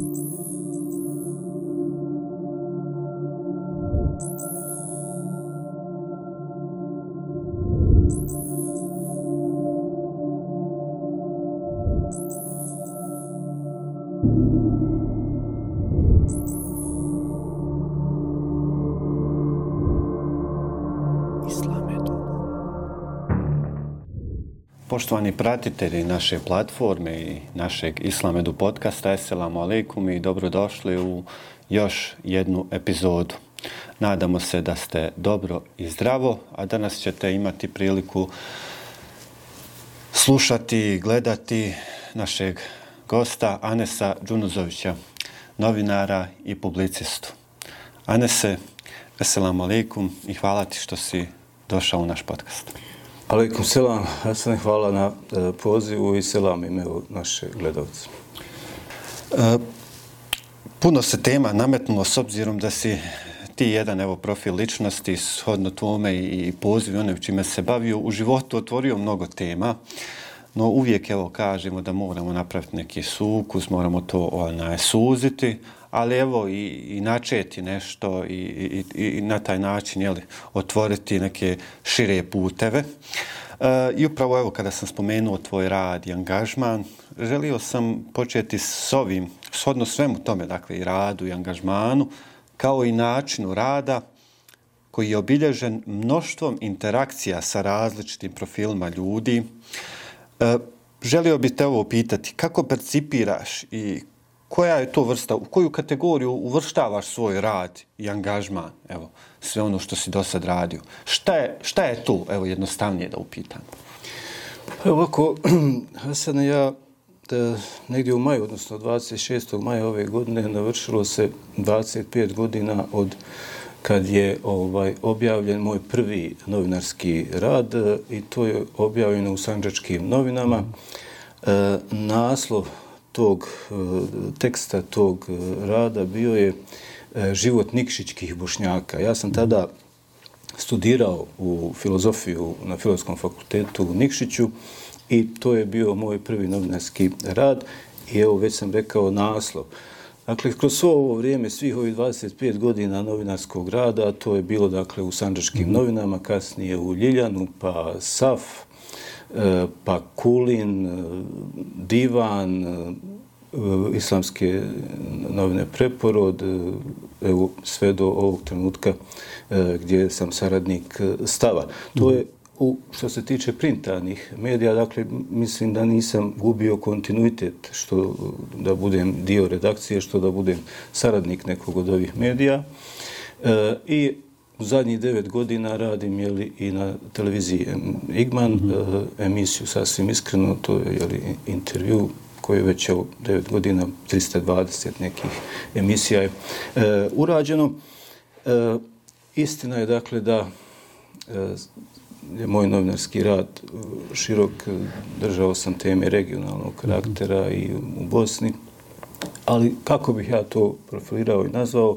Thank you. Poštovani pratitelji naše platforme i našeg Islamedu podcasta, Esselamu alaikum i dobrodošli u još jednu epizodu. Nadamo se da ste dobro i zdravo, a danas ćete imati priliku slušati i gledati našeg gosta Anesa Džunuzovića, novinara i publicistu. Anese, Esselamu alaikum i hvala ti što si došao u naš podcast. Aleikum selam, Hasan, hvala na e, pozivu i selam ime naše gledalce. E, puno se tema nametnulo s obzirom da si ti jedan evo profil ličnosti shodno tvome i poziv one čime se bavio u životu otvorio mnogo tema. No uvijek evo kažemo da moramo napraviti neki sukus, moramo to onaj suziti, ali evo i, i načeti nešto i, i, i na taj način jeli, otvoriti neke šire puteve. E, I upravo evo kada sam spomenuo tvoj rad i angažman, želio sam početi s ovim, shodno svemu tome, dakle i radu i angažmanu, kao i načinu rada koji je obilježen mnoštvom interakcija sa različitim profilima ljudi. E, želio bih te ovo pitati, kako percipiraš i koja je to vrsta, u koju kategoriju uvrštavaš svoj rad i angažman, evo, sve ono što si do sad radio. Šta je, šta je to, evo, jednostavnije da upitam? Pa evo ovako, Hasan, ja da, negdje u maju, odnosno 26. maja ove godine, navršilo se 25 godina od kad je ovaj objavljen moj prvi novinarski rad i to je objavljeno u Sanđačkim novinama. E, naslov tog e, teksta, tog e, rada bio je e, život nikšićkih bošnjaka. Ja sam tada studirao u filozofiju na Filozofskom fakultetu u Nikšiću i to je bio moj prvi novinarski rad i evo već sam rekao naslov. Dakle, kroz svo ovo vrijeme, svih ovih 25 godina novinarskog rada, to je bilo dakle u Sanđačkim mhm. novinama, kasnije u Ljiljanu, pa SAF, E, pa Kulin, e, Divan, e, islamske novine Preporod, evo sve do ovog trenutka gdje sam saradnik stava. To je u, što se tiče printanih medija, dakle, mislim da nisam gubio kontinuitet što da budem dio redakcije, što da budem saradnik nekog od ovih medija. E, I U zadnjih devet godina radim jeli, i na televiziji Igman, mm -hmm. emisiju sasvim iskreno, to je jeli, intervju koji je već evo, devet godina, 320 nekih emisija je e, urađeno. E, istina je dakle da e, je moj novinarski rad uh, širok, uh, držao sam teme regionalnog karaktera i u Bosni, ali kako bih ja to profilirao i nazvao,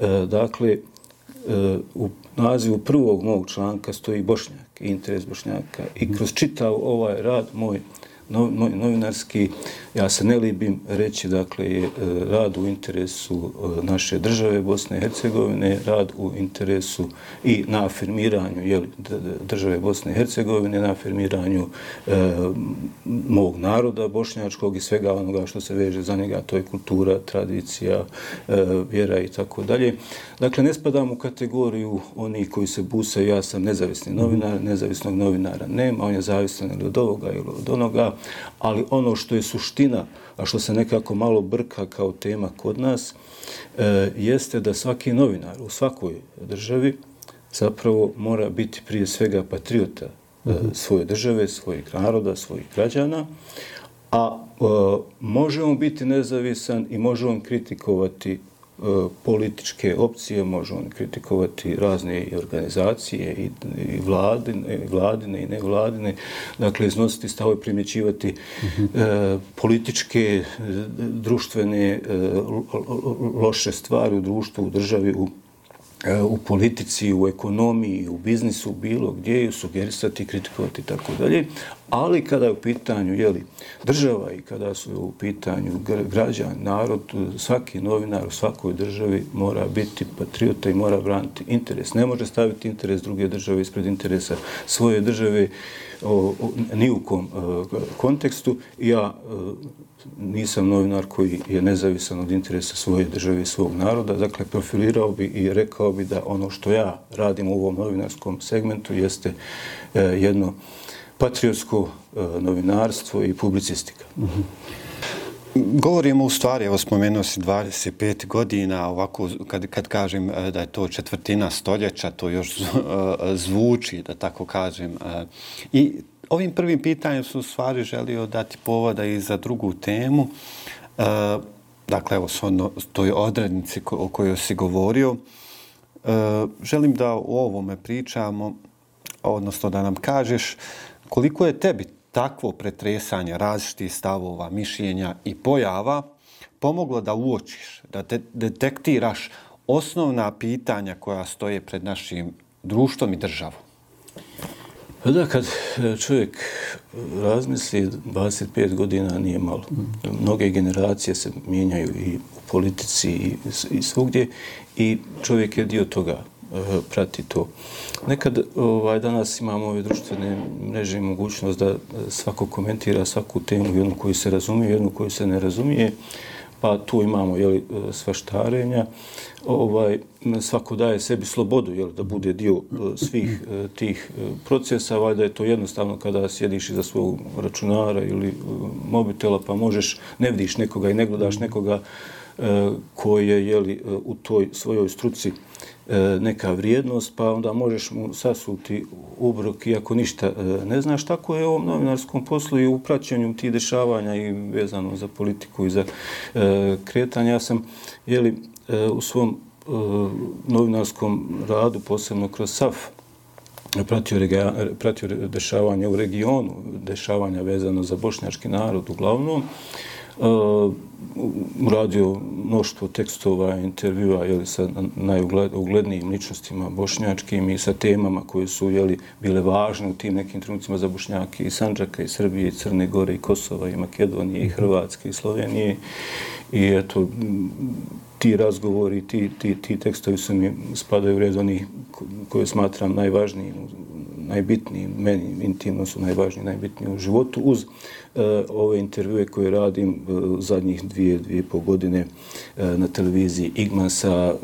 e, dakle, u nazivu prvog mog članka stoji Bošnjak, interes Bošnjaka. I kroz čitav ovaj rad moj novinarski, ja se ne libim reći, dakle, je e, rad u interesu e, naše države Bosne i Hercegovine, rad u interesu i na afirmiranju jeli, države Bosne i Hercegovine, na afirmiranju e, mog naroda bošnjačkog i svega onoga što se veže za njega, to je kultura, tradicija, e, vjera i tako dalje. Dakle, ne spadam u kategoriju onih koji se busaju, ja sam nezavisni novinar, nezavisnog novinara nema, on je zavisan ili od ovoga ili od onoga, ali ono što je suština, a što se nekako malo brka kao tema kod nas, e, jeste da svaki novinar u svakoj državi zapravo mora biti prije svega patriota e, mhm. svoje države, svojih naroda, svojih građana, a e, možemo biti nezavisan i možemo kritikovati E, političke opcije, može on kritikovati razne organizacije i, i vladine, vladine i nevladine, dakle iznositi stave, primjećivati mm -hmm. e, političke, e, društvene, e, loše stvari u društvu, u državi, u e, u politici, u ekonomiji, u biznisu, bilo gdje, sugerisati, kritikovati i tako dalje. Ali kada je u pitanju jeli, država i kada su u pitanju građan, narod, svaki novinar u svakoj državi mora biti patriota i mora braniti interes. Ne može staviti interes druge države ispred interesa svoje države o, o, ni u kom o, kontekstu. Ja o, nisam novinar koji je nezavisan od interesa svoje države i svog naroda. Dakle, profilirao bi i rekao bi da ono što ja radim u ovom novinarskom segmentu jeste e, jedno patriotsko e, novinarstvo i publicistika. Mm. Govorimo u stvari, evo spomenuo si 25 godina, ovako kad, kad kažem e, da je to četvrtina stoljeća, to još e, zvuči, da tako kažem. I ovim prvim pitanjem su u stvari želio dati povoda i za drugu temu. Dakle, evo, shodno toj odrednici o kojoj si govorio, želim da o ovome pričamo, odnosno da nam kažeš koliko je tebi takvo pretresanje različitih stavova, mišljenja i pojava pomoglo da uočiš, da te detektiraš osnovna pitanja koja stoje pred našim društvom i državom? Pa da, kad e, čovjek e, razmisli, 25 godina nije malo. Mnoge generacije se mijenjaju i u politici i, i svugdje i čovjek je dio toga. Eh, prati to. Nekad ovaj, danas imamo ove društvene mreže i mogućnost da eh, svako komentira svaku temu, jednu koju se razumije, jednu koju se ne razumije, pa tu imamo jeli, eh, svaštarenja. Ovaj, svako daje sebi slobodu jeli, da bude dio svih tih procesa, valjda je to jednostavno kada sjediš iza svog računara ili mobitela, pa možeš, ne vidiš nekoga i ne gledaš nekoga koji je jeli, u toj svojoj struci E, neka vrijednost, pa onda možeš mu sasuti ubrok iako ništa e, ne znaš. Tako je u ovom novinarskom poslu i u praćenju tih dešavanja i vezano za politiku i za e, kretanje. Ja sam jeli, e, u svom novinarskom radu, posebno kroz SAF, pratio, pratio dešavanja u regionu, dešavanja vezano za bošnjački narod uglavnom uradio mnoštvo tekstova, intervjua jeli, sa najuglednijim ličnostima bošnjačkim i sa temama koje su jeli, bile važne u tim nekim trenucima za bošnjake i Sanđaka, i Srbije, i Crne Gore, i Kosova, i Makedonije, i Hrvatske, i Slovenije. I eto, ti razgovori, ti, ti, ti tekstovi su mi spadaju u red onih koje smatram najvažnijim, najbitniji, meni intimno su najvažniji, najbitniji u životu, uz E, ove intervjue koje radim e, zadnjih dvije, dvije i pol godine e, na televiziji Igman sa e,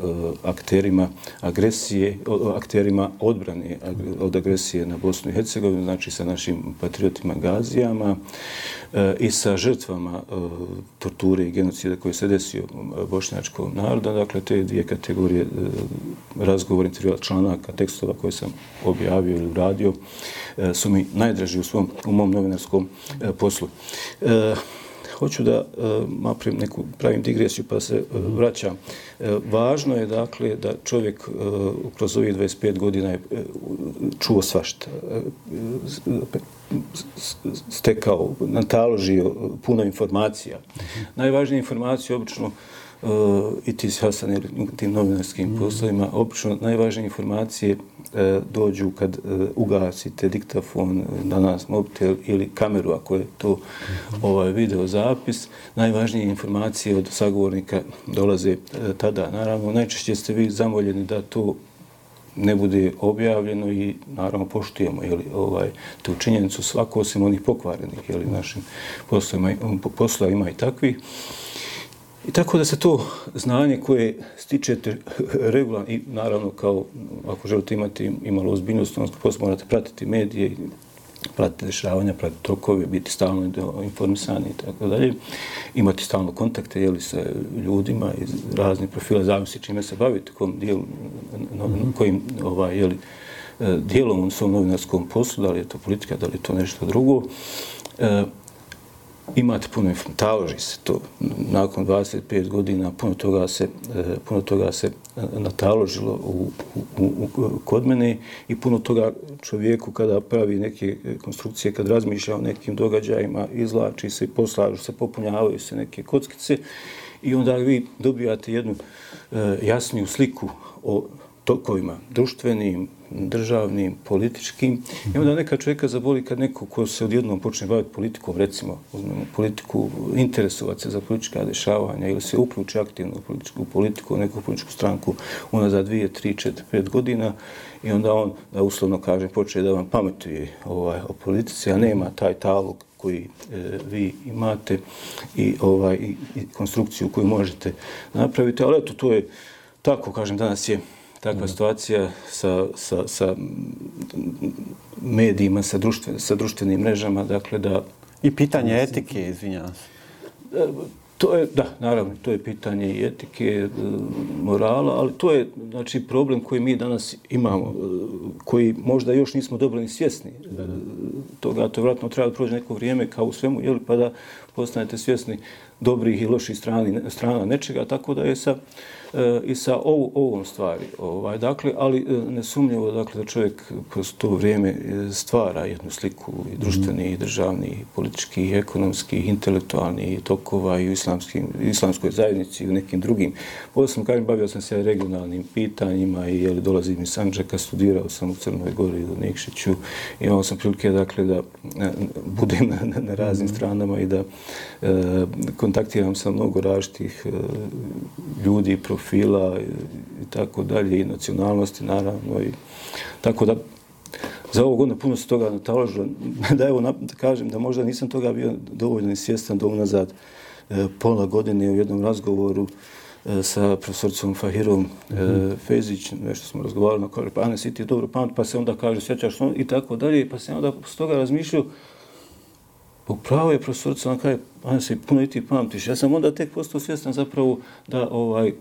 akterima agresije, akterima odbrane od agresije na Bosnu i Hercegovinu, znači sa našim patriotima Gazijama e, i sa žrtvama e, torture i genocida koji se desio bošnjačkom naroda. Dakle, te dvije kategorije e, razgovor, intervjua, članaka, tekstova koje sam objavio ili uradio e, su mi najdraži u svom, u mom novinarskom poslu poslu. E, hoću da e, napravim neku, pravim digresiju pa se e, vraćam. E, važno je dakle da čovjek kroz ovih 25 godina je čuo svašta. Stekao, nataložio puno informacija. -hmm. Najvažnije informacije obično uh, i ti si Hasan ili tim novinarskim mm. poslovima, obično najvažnije informacije uh, dođu kad uh, ugasite diktafon na nas mobitel ili kameru ako je to mm. ovaj video zapis. Najvažnije informacije od sagovornika dolaze uh, tada. Naravno, najčešće ste vi zamoljeni da to ne bude objavljeno i naravno poštujemo jeli, ovaj, tu činjenicu svako osim onih pokvarenih jeli, našim poslovima, poslovima ima i takvih. I tako da se to znanje koje stičete regularno i naravno kao ako želite imati imalo ozbiljnost, ono posle morate pratiti medije i pratiti dešavanja, pratiti tokove, biti stalno informisani i tako dalje. Imati stalno kontakte jeli, sa ljudima iz raznih profila, zavisi čime se bavite, kojim dijelu, no, mhm. kojim ovaj, jeli, e, dijelom u svom novinarskom poslu, da li je to politika, da li je to nešto drugo. E, imate puno taloži se to. Nakon 25 godina puno toga se e, puno toga se e, nataložilo u, u, u, kod mene i puno toga čovjeku kada pravi neke e, konstrukcije kad razmišlja o nekim događajima izlači se i poslažu se popunjavaju se neke kockice i onda vi dobijate jednu e, jasniju sliku o tokovima društvenim državnim, političkim. I onda neka čovjeka zaboli kad neko ko se odjednom počne baviti politikom, recimo, uzmemo politiku, interesovati se za politička dešavanja ili se uključi aktivno u političku politiku, neku političku stranku, ona za dvije, tri, četiri, pet godina i onda on, da uslovno kaže, počne da vam pametuje ovaj, o politici, a nema taj talog koji e, vi imate i ovaj i, i konstrukciju koju možete napraviti. Ali eto, to je tako, kažem, danas je takva mm. situacija sa, sa, sa medijima, sa, društven, sa društvenim mrežama, dakle da... I pitanje etike, izvinjavam se. E, To je, da, naravno, to je pitanje i etike, e, morala, ali to je znači, problem koji mi danas imamo, e, koji možda još nismo dobro ni svjesni da, da. toga. To vratno treba da prođe neko vrijeme kao u svemu, jel, pa da postanete svjesni dobrih i loših strani, strana nečega, tako da je sa, e, i sa ovu, ovom stvari. Ovaj, dakle, ali e, nesumnjivo dakle, da čovjek kroz to vrijeme e, stvara jednu sliku i društveni, i državni, i politički, i ekonomski, i intelektualni i tokova i u islamskim, islamskoj zajednici i u nekim drugim. Posledno kažem, bavio sam se regionalnim pitanjima i jeli, dolazim iz Sanđaka, studirao sam u Crnoj Gori u Nikšiću imao sam prilike dakle, da budem na, na, na raznim mm -hmm. stranama i da e, kontaktiram sa mnogo različitih e, ljudi, profila i tako dalje, i nacionalnosti naravno. I, tako da za ovo godina puno se toga nataložilo. Da evo da kažem da možda nisam toga bio dovoljno svjestan do unazad e, pola godine u jednom razgovoru e, sa profesorcom Fahirom mm -hmm. Fezić, nešto smo razgovarali, kaže, pa ne si ti dobro pamet, pa se onda kaže, sjećaš i tako dalje, pa se onda s toga razmišljao, Upravo je profesorica, ona kaže, Anja se puno i ti pamtiš. Ja sam onda tek postao svjestan zapravo da ovaj, e,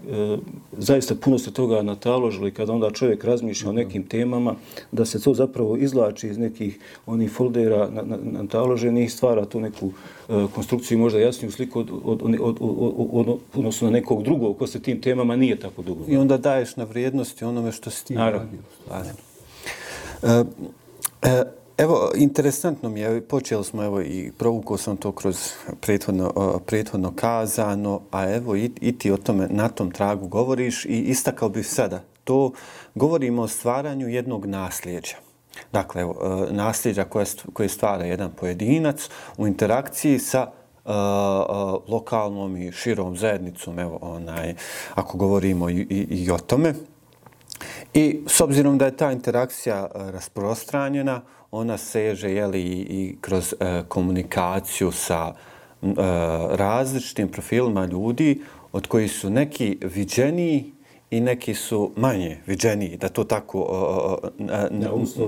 zaista puno se toga nataložilo i kada onda čovjek razmišlja o nekim temama, da se to zapravo izlači iz nekih onih foldera nataloženih, stvara tu neku e, konstrukciju možda jasniju sliku od, od, od, od, od, od, odnosno na nekog drugog ko se tim temama nije tako dugo. I onda daješ na vrijednosti onome što si ti Naravno. radio. E, e, Evo, interesantno mi je, počeli smo evo i provukao sam to kroz prethodno, prethodno kazano, a evo i, i ti o tome na tom tragu govoriš i istakao bih sada, to govorimo o stvaranju jednog nasljeđa. Dakle, evo, e, nasljeđa koje, koje stvara jedan pojedinac u interakciji sa uh, uh, lokalnom i širom zajednicom, evo, onaj, ako govorimo i, i, i o tome. I s obzirom da je ta interakcija rasprostranjena, ona seže jeli, i kroz e, komunikaciju sa e, različitim profilima ljudi od koji su neki viđeniji i neki su manje viđeniji, da to tako...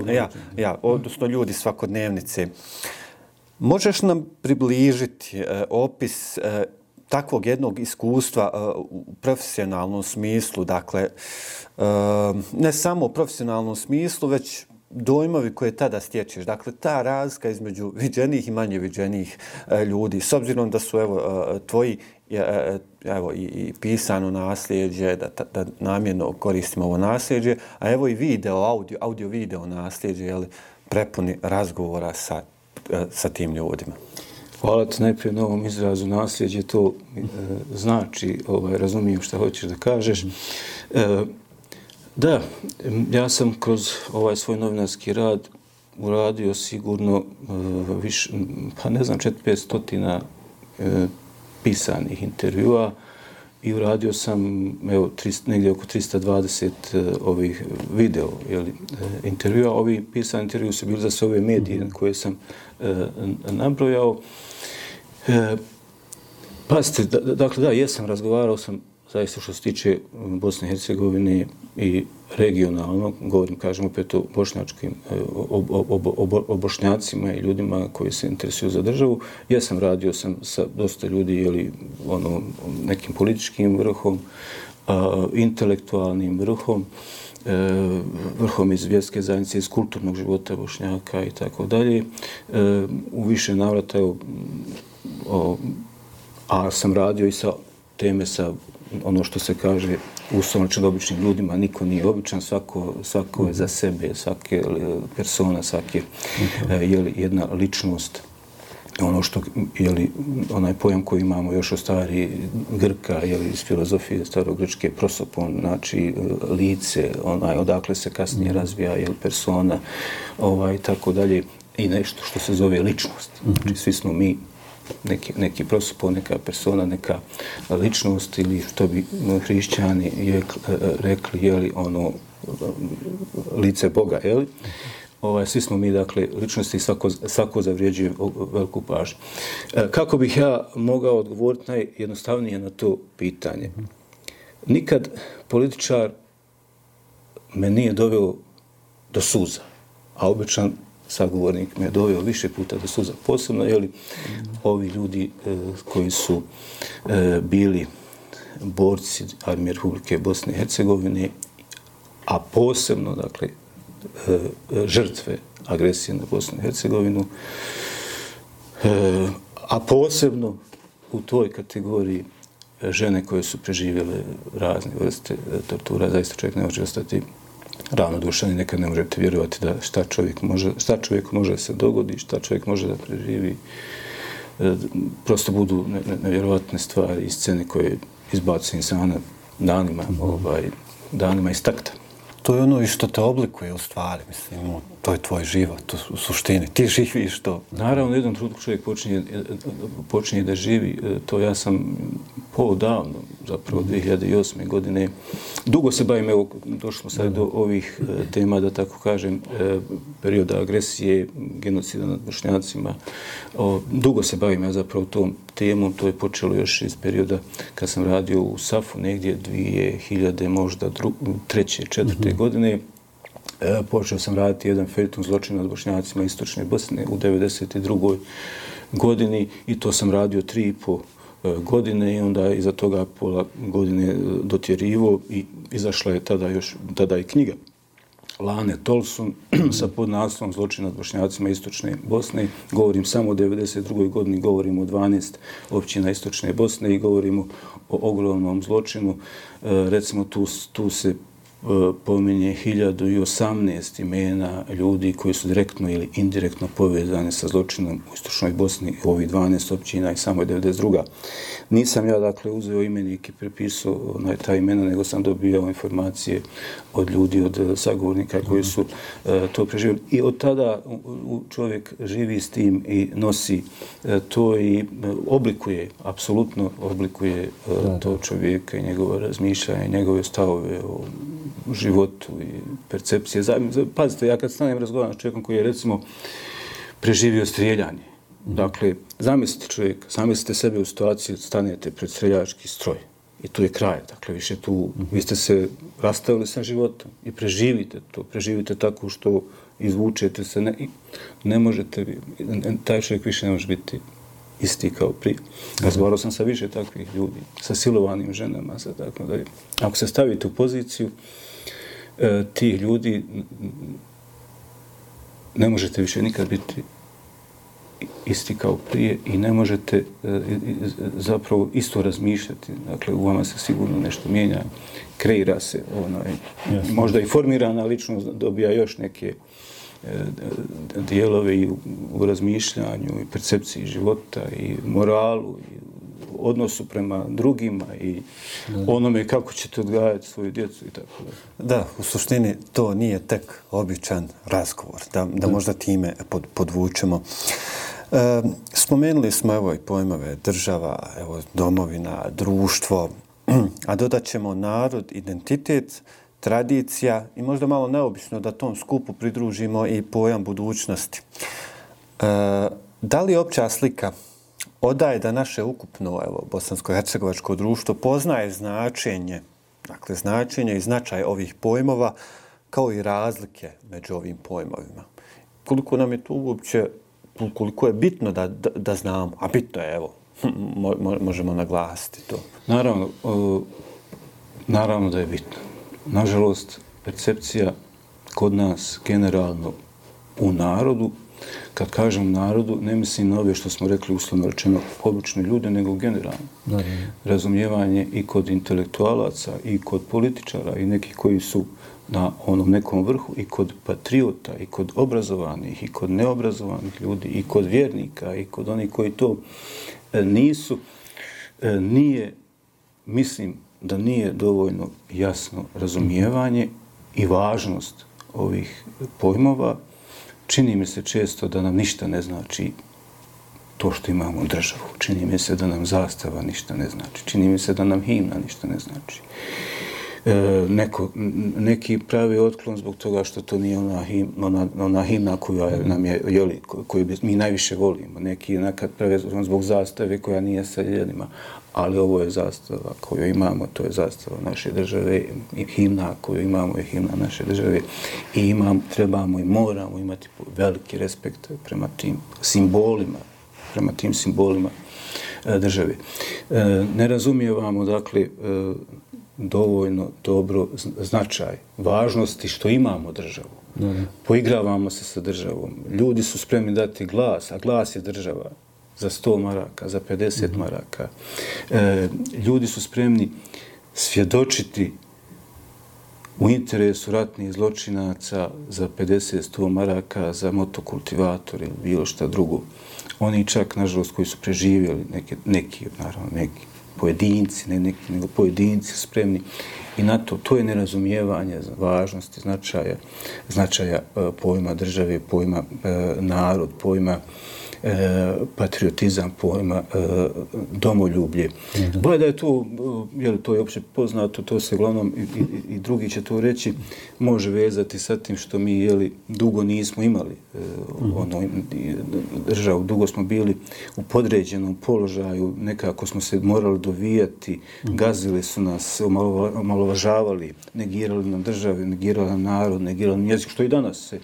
ja, ja, ja, odnosno ljudi svakodnevnice. Možeš nam približiti e, opis e, takvog jednog iskustva e, u profesionalnom smislu, dakle, e, ne samo u profesionalnom smislu, već dojmovi koje tada stječeš. Dakle, ta razlika između viđenih i manje viđenih e, ljudi, s obzirom da su evo, e, tvoji e, e evo, i, i pisano nasljeđe, da, da namjerno koristimo ovo nasljeđe, a evo i video, audio, audio video nasljeđe, jeli, prepuni razgovora sa, e, sa tim ljudima. Hvala ti najprije na ovom izrazu nasljeđe, to e, znači, ovaj, razumijem šta hoćeš da kažeš. E, Da, ja sam kroz ovaj svoj novinarski rad uradio sigurno uh, viš, pa ne znam, 4-5 stotina uh, pisanih intervjua i uradio sam evo, 300, negdje oko 320 uh, ovih video jeli, uh, intervjua. Ovi pisani intervju su bili za sve ove medije mm koje sam uh, nabrojao. Uh, Pazite, da, dakle, da, jesam, razgovarao sam zaista što se tiče mm, Bosne i Hercegovine i regionalno, govorim, kažem opet o bošnjačkim, e, o, o, o, o bošnjacima i ljudima koji se interesuju za državu. Ja sam radio sam sa dosta ljudi ili ono, nekim političkim vrhom, a, intelektualnim vrhom, e, vrhom iz vjerske zajednice, iz kulturnog života bošnjaka i tako dalje. E, u više navrata, evo, mm, o, a sam radio i sa teme sa ono što se kaže uslovno čed običnim ljudima, niko nije običan, svako, svako je za sebe, svake e, persona, svake e, je jedna ličnost ono što, je li onaj pojam koji imamo još od stari Grka, jeli, iz filozofije starog grčke, prosopon, znači e, lice, onaj, odakle se kasnije razvija, je persona, ovaj, tako dalje, i nešto što se zove ličnost. Znači, svi smo mi neki, neki prosupo, neka persona, neka ličnost ili što bi hrišćani je, e, rekli, jeli, ono, lice Boga, jeli? ovaj, svi smo mi, dakle, ličnosti i svako, svako zavrijeđuje veliku pažnju. E, kako bih ja mogao odgovoriti najjednostavnije na to pitanje? Nikad političar me nije doveo do suza, a običan sagovornik me doveo više puta do suza. Posebno, jeli, ovi ljudi e, koji su e, bili borci armije Republike Bosne i Hercegovine, a posebno, dakle, E, žrtve agresije na Bosnu i Hercegovinu, e, a posebno u toj kategoriji e, žene koje su preživjele razne vrste e, tortura, zaista čovjek ne može ostati ravnodušan i nekad ne možete vjerovati da šta čovjek može, šta čovjek može se dogodi, šta čovjek može da preživi. E, prosto budu nevjerovatne stvari i scene koje izbacu insana danima, ovaj, danima iz takta to je ono i što te oblikuje u stvari, mislim, ono, to je tvoj život u suštini, ti živiš to. Naravno, jedan trud čovjek počinje, e, e, počinje da živi, e, to ja sam poodavno, zapravo 2008. godine, dugo se bavim, evo, došli smo sad do ovih tema, da tako kažem, perioda agresije, genocida nad bošnjacima, dugo se bavim ja zapravo tom temom, to je počelo još iz perioda kad sam radio u SAF-u, negdje 2000, možda dru, treće, četvrte mm -hmm. godine, E, počeo sam raditi jedan feliton zločin nad bošnjacima Istočne Bosne u 92. godini i to sam radio tri i po e, godine i onda iza toga pola godine e, dotjerivo i izašla je tada još tada i knjiga Lane Tolson sa podnaslovom zločina nad bošnjacima Istočne Bosne. Govorim samo o 92. godini, govorim o 12 općina Istočne Bosne i govorimo o ogromnom zločinu. E, recimo tu, tu se pominje 1018 imena ljudi koji su direktno ili indirektno povezani sa zločinom u Istočnoj Bosni, u ovih 12 općina i samo 92. Nisam ja, dakle, uzeo imenik i prepisao na ta imena, nego sam dobio informacije od ljudi, od sagovornika koji su e, to preživjeli. I od tada čovjek živi s tim i nosi e, to i oblikuje, apsolutno oblikuje to čovjeka i njegove razmišljanje, njegove stavove o životu i percepcije. Pazite, ja kad stanem razgovaram s čovjekom koji je recimo preživio strijeljanje, dakle, zamislite čovjek, zamislite sebe u situaciji, stanete pred streljački stroj i tu je kraj, dakle, više tu, vi ste se rastavili sa životom i preživite to, preživite tako što izvučete se, ne, ne možete, taj čovjek više ne može biti isti kao prije. Razgovarao sam sa više takvih ljudi, sa silovanim ženama, sa tako da Ako se stavite u poziciju, e, ti ljudi ne možete više nikad biti isti kao prije i ne možete e, zapravo isto razmišljati. Dakle, u vama se sigurno nešto mijenja, kreira se, onaj, možda i formirana ličnost dobija još neke dijelove i u, u razmišljanju i percepciji života i moralu i odnosu prema drugima i onome kako ćete odgajati svoju djecu i tako da. Da, u suštini to nije tek običan razgovor, da, da, da. možda time pod, podvučemo. E, spomenuli smo evo i pojmove država, evo domovina, društvo, a dodat ćemo narod, identitet, tradicija i možda malo neobično da tom skupu pridružimo i pojam budućnosti. E, da li opća slika odaje da naše ukupno evo, bosansko-hercegovačko društvo poznaje značenje, dakle značenje i značaj ovih pojmova kao i razlike među ovim pojmovima. Koliko nam je to uopće, koliko je bitno da, da, da znamo, a bitno je, evo, mo, možemo naglasiti to. Naravno, o, naravno da je bitno. Nažalost, percepcija kod nas generalno u narodu Kad kažem narodu, ne mislim na ove što smo rekli uslovno rečeno obične ljude, nego generalno. Da, da. Razumijevanje i kod intelektualaca, i kod političara, i neki koji su na onom nekom vrhu, i kod patriota, i kod obrazovanih, i kod neobrazovanih ljudi, i kod vjernika, i kod onih koji to e, nisu, e, nije, mislim, da nije dovoljno jasno razumijevanje i važnost ovih pojmova, čini mi se često da nam ništa ne znači to što imamo državu. Čini mi se da nam zastava ništa ne znači. Čini mi se da nam himna ništa ne znači. E, neko, neki pravi otklon zbog toga što to nije ona, him, ona, ona himna koja nam je, jeli, koju mi najviše volimo. Neki nekad pravi otklon zbog zastave koja nije sa ljenima ali ovo je zastava koju imamo, to je zastava naše države, i himna koju imamo je himna naše države i imam, trebamo i moramo imati veliki respekt prema tim simbolima, prema tim simbolima e, države. E, ne razumijevamo, dakle, e, dovoljno dobro značaj, važnosti što imamo državu. Poigravamo se sa državom. Ljudi su spremni dati glas, a glas je država za 100 maraka, za 50 mm -hmm. maraka. E, ljudi su spremni svjedočiti u interesu ratnih zločinaca za 50-100 maraka za motokultivator ili bilo šta drugo. Oni čak, nažalost, koji su preživjeli, neke, neki, naravno, neki pojedinci, ne neki, nego pojedinci spremni. I na to, to je nerazumijevanje važnosti, značaja, značaja e, pojma države, pojma e, narod, pojma e, patriotizam, pojma e, domoljublje. Mm -hmm. da je to, e, je li to je opće poznato, to se glavnom i, i, i drugi će to reći, može vezati sa tim što mi je li dugo nismo imali e, mm -hmm. ono, državu, dugo smo bili u podređenom položaju, nekako smo se morali dovijati, mm -hmm. gazili su nas, omalovažavali, negirali nam države, negirali nam narod, negirali nam jezik, što i danas se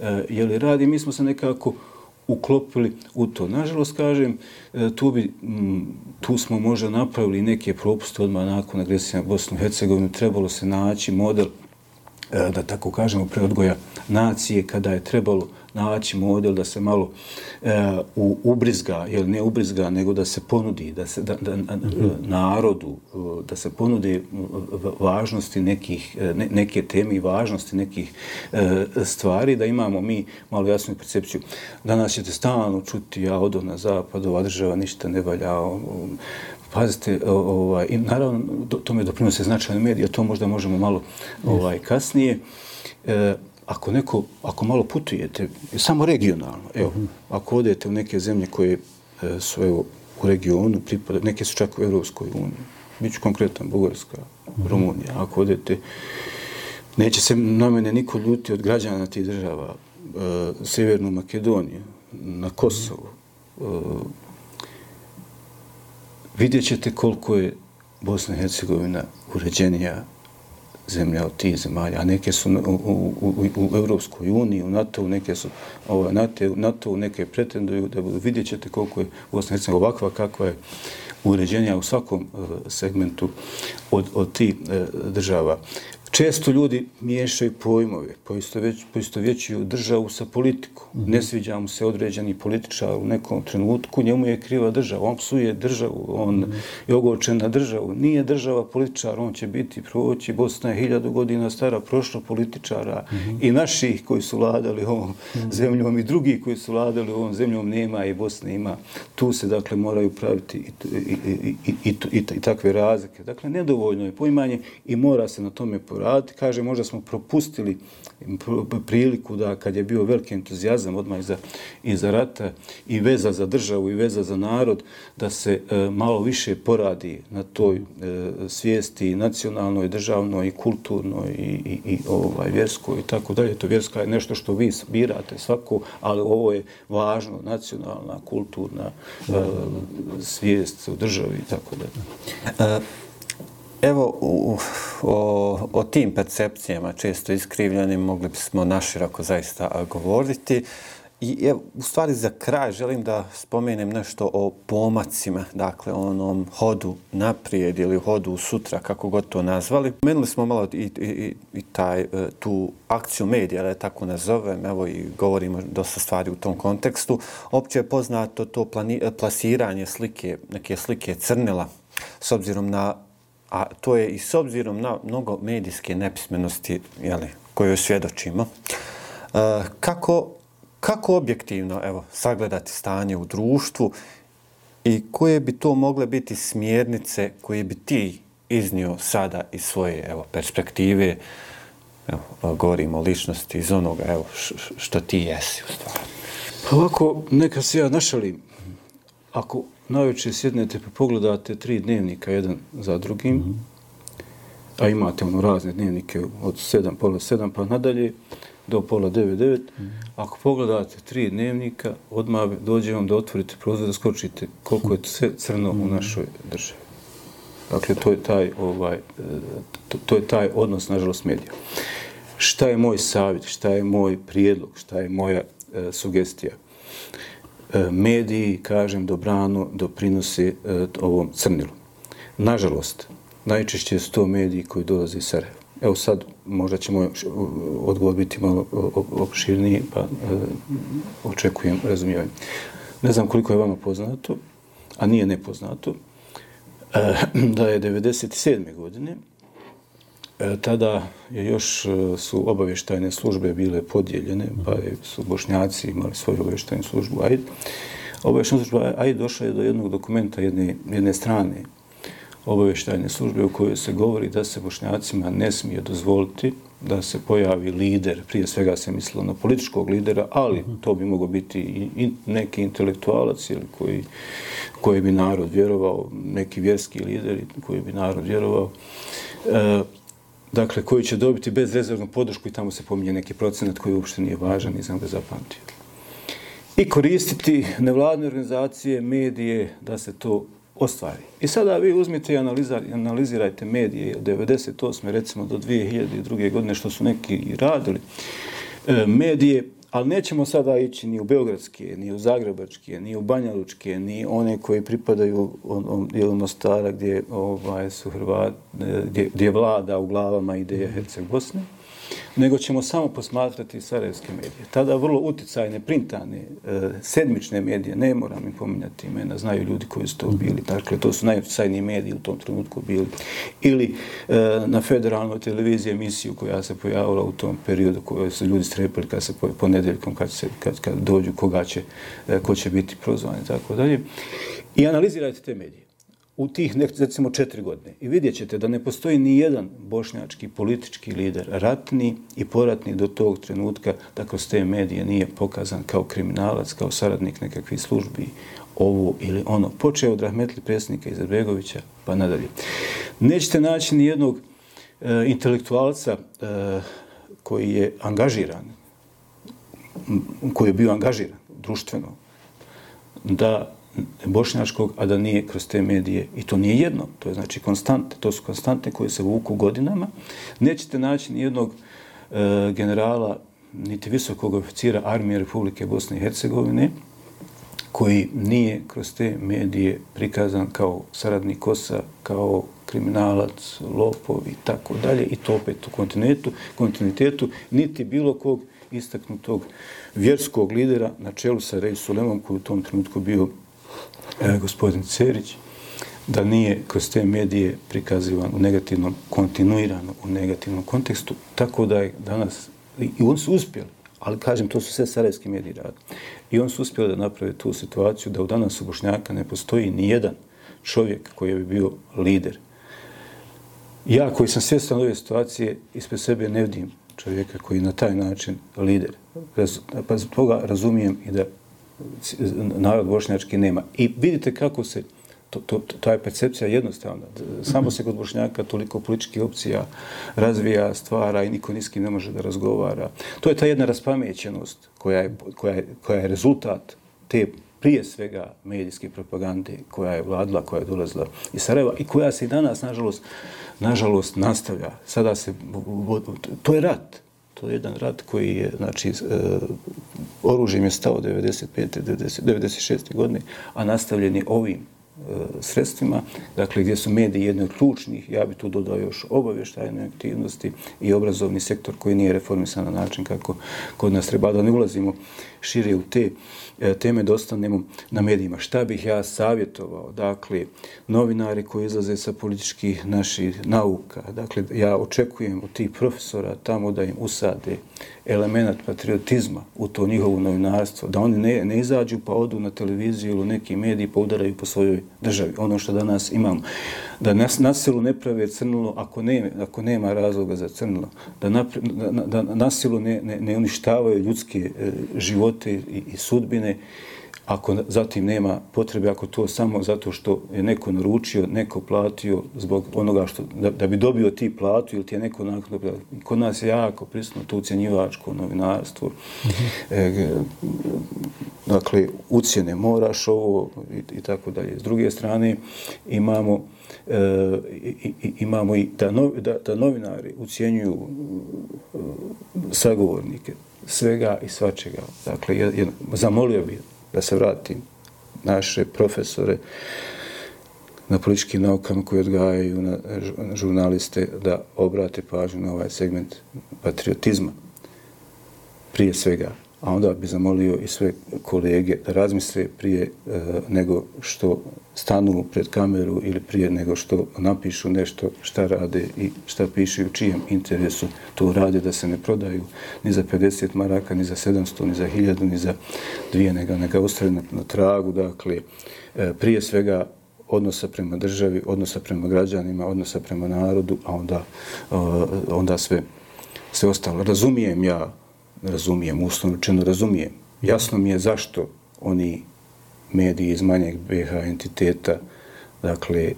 e, je li radi, mi smo se nekako uklopili u to. Nažalost, kažem, e, tu, bi, tu smo možda napravili neke propuste odmah nakon agresije na Bosnu i Hercegovinu. Trebalo se naći model, e, da tako kažemo, preodgoja nacije kada je trebalo naći model da se malo e, u, ubrizga, jel ne ubrizga, nego da se ponudi da se da, da, mm narodu, da se ponudi važnosti nekih, ne, neke teme i važnosti nekih e, stvari, da imamo mi malo jasnu percepciju. Danas ćete stalno čuti, ja odo na zapad, ova država ništa ne valja, pazite, ovaj, i naravno, to me doprinose značajne medije, to možda možemo malo ovaj, kasnije. E, ako neko, ako malo putujete, samo regionalno, evo, uh -huh. ako odete u neke zemlje koje e, su evo, u regionu, pripada, neke su čak u Evropskoj uniji, bit ću konkretan, Bugarska, uh -huh. Rumunija, ako odete, neće se na mene niko ljuti od građana tih država, e, Severnu Makedoniju, na Kosovu, e, vidjet ćete koliko je Bosna i Hercegovina uređenija zemlja od tih zemalja, a neke su u, u, u, u Evropskoj uniji, u NATO, neke su ovaj, NATO, NATO, neke pretenduju da budu, vidjet ćete koliko je Bosna i ovakva, kakva je uređenja u svakom uh, segmentu od, od tih uh, država. Često ljudi miješaju pojmove, poisto vjećuju državu sa politikom. Mm -hmm. Ne sviđa mu se određeni političar u nekom trenutku, njemu je kriva država. On psuje državu, on mm -hmm. je ogočen na državu. Nije država političar, on će biti proći. Bosna je hiljadu godina stara, prošlo političara mm -hmm. i naših koji su vladali ovom mm -hmm. zemljom i drugi koji su vladali ovom zemljom nema i Bosna ima. Tu se dakle moraju praviti i, i, i, i, i, i, i takve razlike. Dakle, nedovoljno je poimanje i mora se na tome poraditi raditi. Kaže, možda smo propustili priliku da kad je bio veliki entuzijazam odmah iza, iza rata i veza za državu i veza za narod, da se e, malo više poradi na toj e, svijesti nacionalnoj, državnoj i kulturnoj i, i, i ovaj, vjerskoj i tako dalje. To vjerska je nešto što vi birate svako, ali ovo je važno, nacionalna, kulturna e, svijest u državi i tako dalje. Evo, u, o, o tim percepcijama često iskrivljenim mogli bismo naširako zaista govoriti I evo, u stvari za kraj želim da spomenem nešto o pomacima, dakle onom hodu naprijed ili hodu sutra, kako god to nazvali. Menuli smo malo i, i, i taj, e, tu akciju medija, da je tako nazovem, evo i govorimo dosta stvari u tom kontekstu. Opće je poznato to plani, plasiranje slike, neke slike crnila, s obzirom na, a to je i s obzirom na mnogo medijske nepismenosti, jeli, koje svjedočimo. e, kako kako objektivno evo, sagledati stanje u društvu i koje bi to mogle biti smjernice koje bi ti iznio sada iz svoje evo, perspektive, evo, govorimo o ličnosti iz onoga evo, što ti jesi u stvari. Pa ovako, neka se ja našalim. Ako najveće sjednete pa pogledate tri dnevnika jedan za drugim, mm -hmm. a imate ono razne dnevnike od sedam, pola sedam pa nadalje, do pola 9-9. Mm. Ako pogledate tri dnevnika, odmah dođe vam da otvorite prozor da skočite koliko je sve crno mm. u našoj državi. Dakle, to je taj, ovaj, to, to je taj odnos, nažalost, medija. Šta je moj savjet, šta je moj prijedlog, šta je moja e, sugestija? E, mediji, kažem, dobrano doprinose e, ovom crnilu. Nažalost, najčešće su to mediji koji dolaze iz Sarajeva. Evo sad možda ćemo odgovor biti malo opširniji, pa e, očekujem razumijevanje. Ne znam koliko je vama poznato, a nije nepoznato, e, da je 97. godine, e, tada je još su obavještajne službe bile podijeljene, pa su bošnjaci imali svoju obavještajnu službu AID. Obavještajna služba AID došla je do jednog dokumenta jedne, jedne strane obavještajne službe u kojoj se govori da se bošnjacima ne smije dozvoliti da se pojavi lider, prije svega se mislilo na političkog lidera, ali to bi mogo biti i neki intelektualac ili koji, koji bi narod vjerovao, neki vjerski lideri koji bi narod vjerovao. E, dakle, koji će dobiti bezrezervnu podršku i tamo se pominje neki procenat koji uopšte nije važan, nisam ga zapamtio. I koristiti nevladne organizacije, medije, da se to ostvari. I sada vi uzmite i analizirajte medije od 98. recimo do 2002. godine što su neki radili. E, medije, ali nećemo sada ići ni u Beogradske, ni u Zagrebačke, ni u Banjalučke, ni one koji pripadaju on, on, Mostara gdje ovaj, su Hrvati, gdje, gdje vlada u glavama ideja Herceg Bosne nego ćemo samo posmatrati sarajevske medije. Tada vrlo uticajne, printane, e, sedmične medije, ne moram im pominjati imena, znaju ljudi koji su to bili. Dakle, to su najuticajniji mediji u tom trenutku bili. Ili e, na federalnoj televiziji emisiju koja se pojavila u tom periodu koje su ljudi strepili kad se ponedeljkom, kad, se, kad, kad dođu, koga će, e, ko će biti prozvan i tako dalje. I analizirajte te medije u tih, recimo, četiri godine. I vidjet ćete da ne postoji ni jedan bošnjački politički lider, ratni i poratni do tog trenutka, da kroz te medije nije pokazan kao kriminalac, kao saradnik nekakvih službi, ovo ili ono. Počeo od Rahmetli predsjednika Izetbegovića, pa nadalje. Nećete naći ni jednog e, intelektualca e, koji je angažiran, koji je bio angažiran društveno, da bošnjačkog, a da nije kroz te medije. I to nije jedno, to je znači konstante. To su konstante koje se vuku godinama. Nećete naći ni jednog e, generala, niti visokog oficira armije Republike Bosne i Hercegovine, koji nije kroz te medije prikazan kao saradnik Kosa, kao kriminalac, lopov i tako dalje, i to opet u kontinuitetu, kontinuitetu niti bilo kog istaknutog vjerskog lidera na čelu sa Rej Sulemom, koji u tom trenutku bio e, gospodin Cerić, da nije kroz te medije prikazivan u negativnom, kontinuirano u negativnom kontekstu, tako da je danas, i on su uspjeli, ali kažem, to su sve sarajevski mediji rad. I on su uspjeli da naprave tu situaciju da u danas u Bošnjaka ne postoji ni jedan čovjek koji bi bio lider. Ja koji sam svjestan ove situacije, ispred sebe ne vidim čovjeka koji je na taj način lider. Pa zbog toga razumijem i da narod bošnjački nema. I vidite kako se, to, to, to je percepcija jednostavna. Samo se kod bošnjaka toliko političkih opcija razvija, stvara i niko niskim ne može da razgovara. To je ta jedna raspamećenost koja je, koja je, koja je rezultat te prije svega medijske propagande koja je vladila, koja je dolazila iz Sarajeva i koja se i danas, nažalost, nažalost, nastavlja. Sada se, to je rat. To je jedan rat koji je, znači, e, oružjem je stao 95. 90, 96. godine, a nastavljen je ovim e, sredstvima, dakle gdje su mediji jedni od ključnih, ja bih tu dodao još obavještajne aktivnosti i obrazovni sektor koji nije reformisan na način kako kod nas treba da ne ulazimo šire u te E, E, teme dosta nemu na medijima. Šta bih ja savjetovao? Dakle, novinari koji izlaze sa političkih naših nauka, dakle, ja očekujem od tih profesora tamo da im usade element patriotizma u to njihovo novinarstvo, da oni ne, ne izađu pa odu na televiziju ili neki mediji pa udaraju po svojoj državi. Ono što danas imamo. Da nas, nasilu ne prave crnilo ako, ne, ako nema razloga za crnilo. Da, napre, da, da nasilu ne, ne, ne uništavaju ljudske e, živote i, i sudbine ako zatim nema potrebe, ako to samo zato što je neko naručio, neko platio zbog onoga što, da, da bi dobio ti platu ili ti je neko nakon, kod nas je jako prisutno to ucjenjivačko novinarstvo. Mm -hmm. e, dakle, ucjene moraš ovo i, i tako dalje. S druge strane, imamo e, i, i, imamo i da, no, da, da novinari ucjenjuju e, sagovornike, svega i svačega. Dakle, jed, zamolio bih da se vratim. Naše profesore na političkim naukama koji odgajaju na žurnaliste da obrate pažnju na ovaj segment patriotizma. Prije svega a onda bi zamolio i sve kolege da razmisle prije e, nego što stanu pred kameru ili prije nego što napišu nešto šta rade i šta piše u čijem interesu to rade da se ne prodaju ni za 50 maraka, ni za 700, ni za 1000, ni za dvije, nego neka ostaje na, na tragu. Dakle, e, prije svega odnosa prema državi, odnosa prema građanima, odnosa prema narodu, a onda, e, onda sve, sve ostalo. Razumijem ja razumijem, uslovno razumijem. Jasno mi je zašto oni mediji iz manjeg BH entiteta, dakle,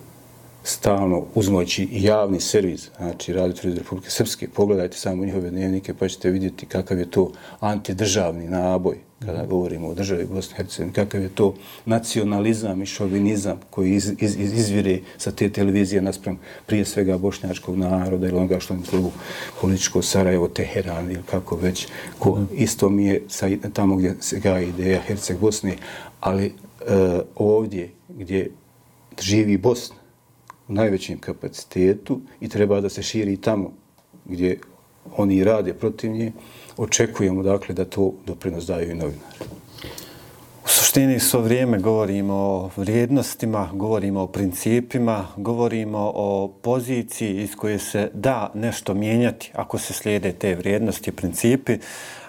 stalno uzmoći javni servis, znači Radio Televizije Republike Srpske, pogledajte samo njihove dnevnike pa ćete vidjeti kakav je to antidržavni naboj kada govorimo o državi Bosne i Hercegovine, kakav je to nacionalizam i šovinizam koji iz, iz, iz, izvire sa te televizije nasprem prije svega bošnjačkog naroda ili onoga što im zovu političko Sarajevo, Teheran ili kako već, ko isto mi je sa, tamo gdje se ga ideja Herceg Bosne, ali e, ovdje gdje živi Bosna u najvećem kapacitetu i treba da se širi tamo gdje oni rade protiv nje, očekujemo dakle da to doprinos daju i novinari. U suštini svo vrijeme govorimo o vrijednostima, govorimo o principima, govorimo o poziciji iz koje se da nešto mijenjati ako se slijede te vrijednosti i principi.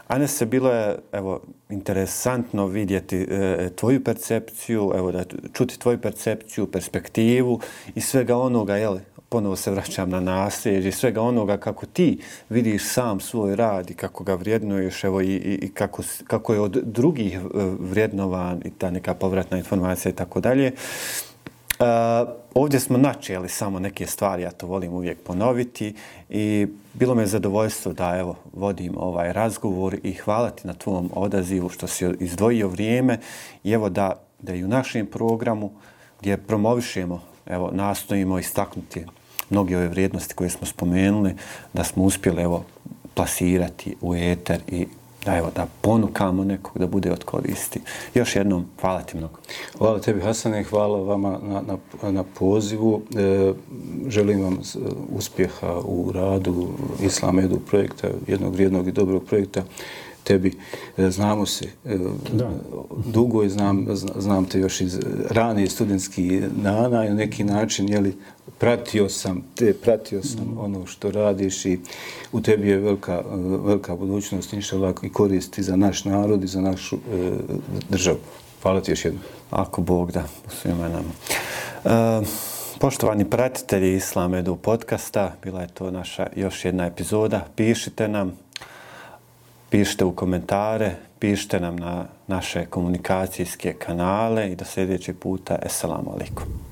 Anese, se bilo je evo, interesantno vidjeti e, tvoju percepciju, evo, da čuti tvoju percepciju, perspektivu i svega onoga, jel, ponovo se vraćam na nasljeđe, svega onoga kako ti vidiš sam svoj rad i kako ga vrijednuješ evo, i, i, i kako, kako je od drugih e, vrijednovan i ta neka povratna informacija i tako dalje. Uh, ovdje smo načeli samo neke stvari, ja to volim uvijek ponoviti i bilo me zadovoljstvo da evo vodim ovaj razgovor i hvala ti na tvom odazivu što si izdvojio vrijeme i evo da, da i u našem programu gdje promovišemo, evo nastojimo istaknuti mnogi ove vrijednosti koje smo spomenuli, da smo uspjeli evo plasirati u eter i da evo da ponukamo nekog da bude od koristi. Još jednom, hvala ti mnogo. Hvala tebi Hasane, hvala vama na, na, na pozivu. E, želim vam uspjeha u radu Islam Edu projekta, jednog vrijednog i dobrog projekta tebi. E, znamo se e, da. dugo i znam, znam te još iz ranije studentskih dana i na neki način, jeli, pratio sam te, pratio sam mm. ono što radiš i u tebi je velika, velika budućnost, inša lako i koristi za naš narod i za našu e, državu. Hvala ti još jednom. Ako Bog da, u svima nama. E, poštovani pratitelji Islam Edu podcasta, bila je to naša još jedna epizoda. Pišite nam, pišite u komentare, pišite nam na naše komunikacijske kanale i do sljedećeg puta. Assalamu alaikum.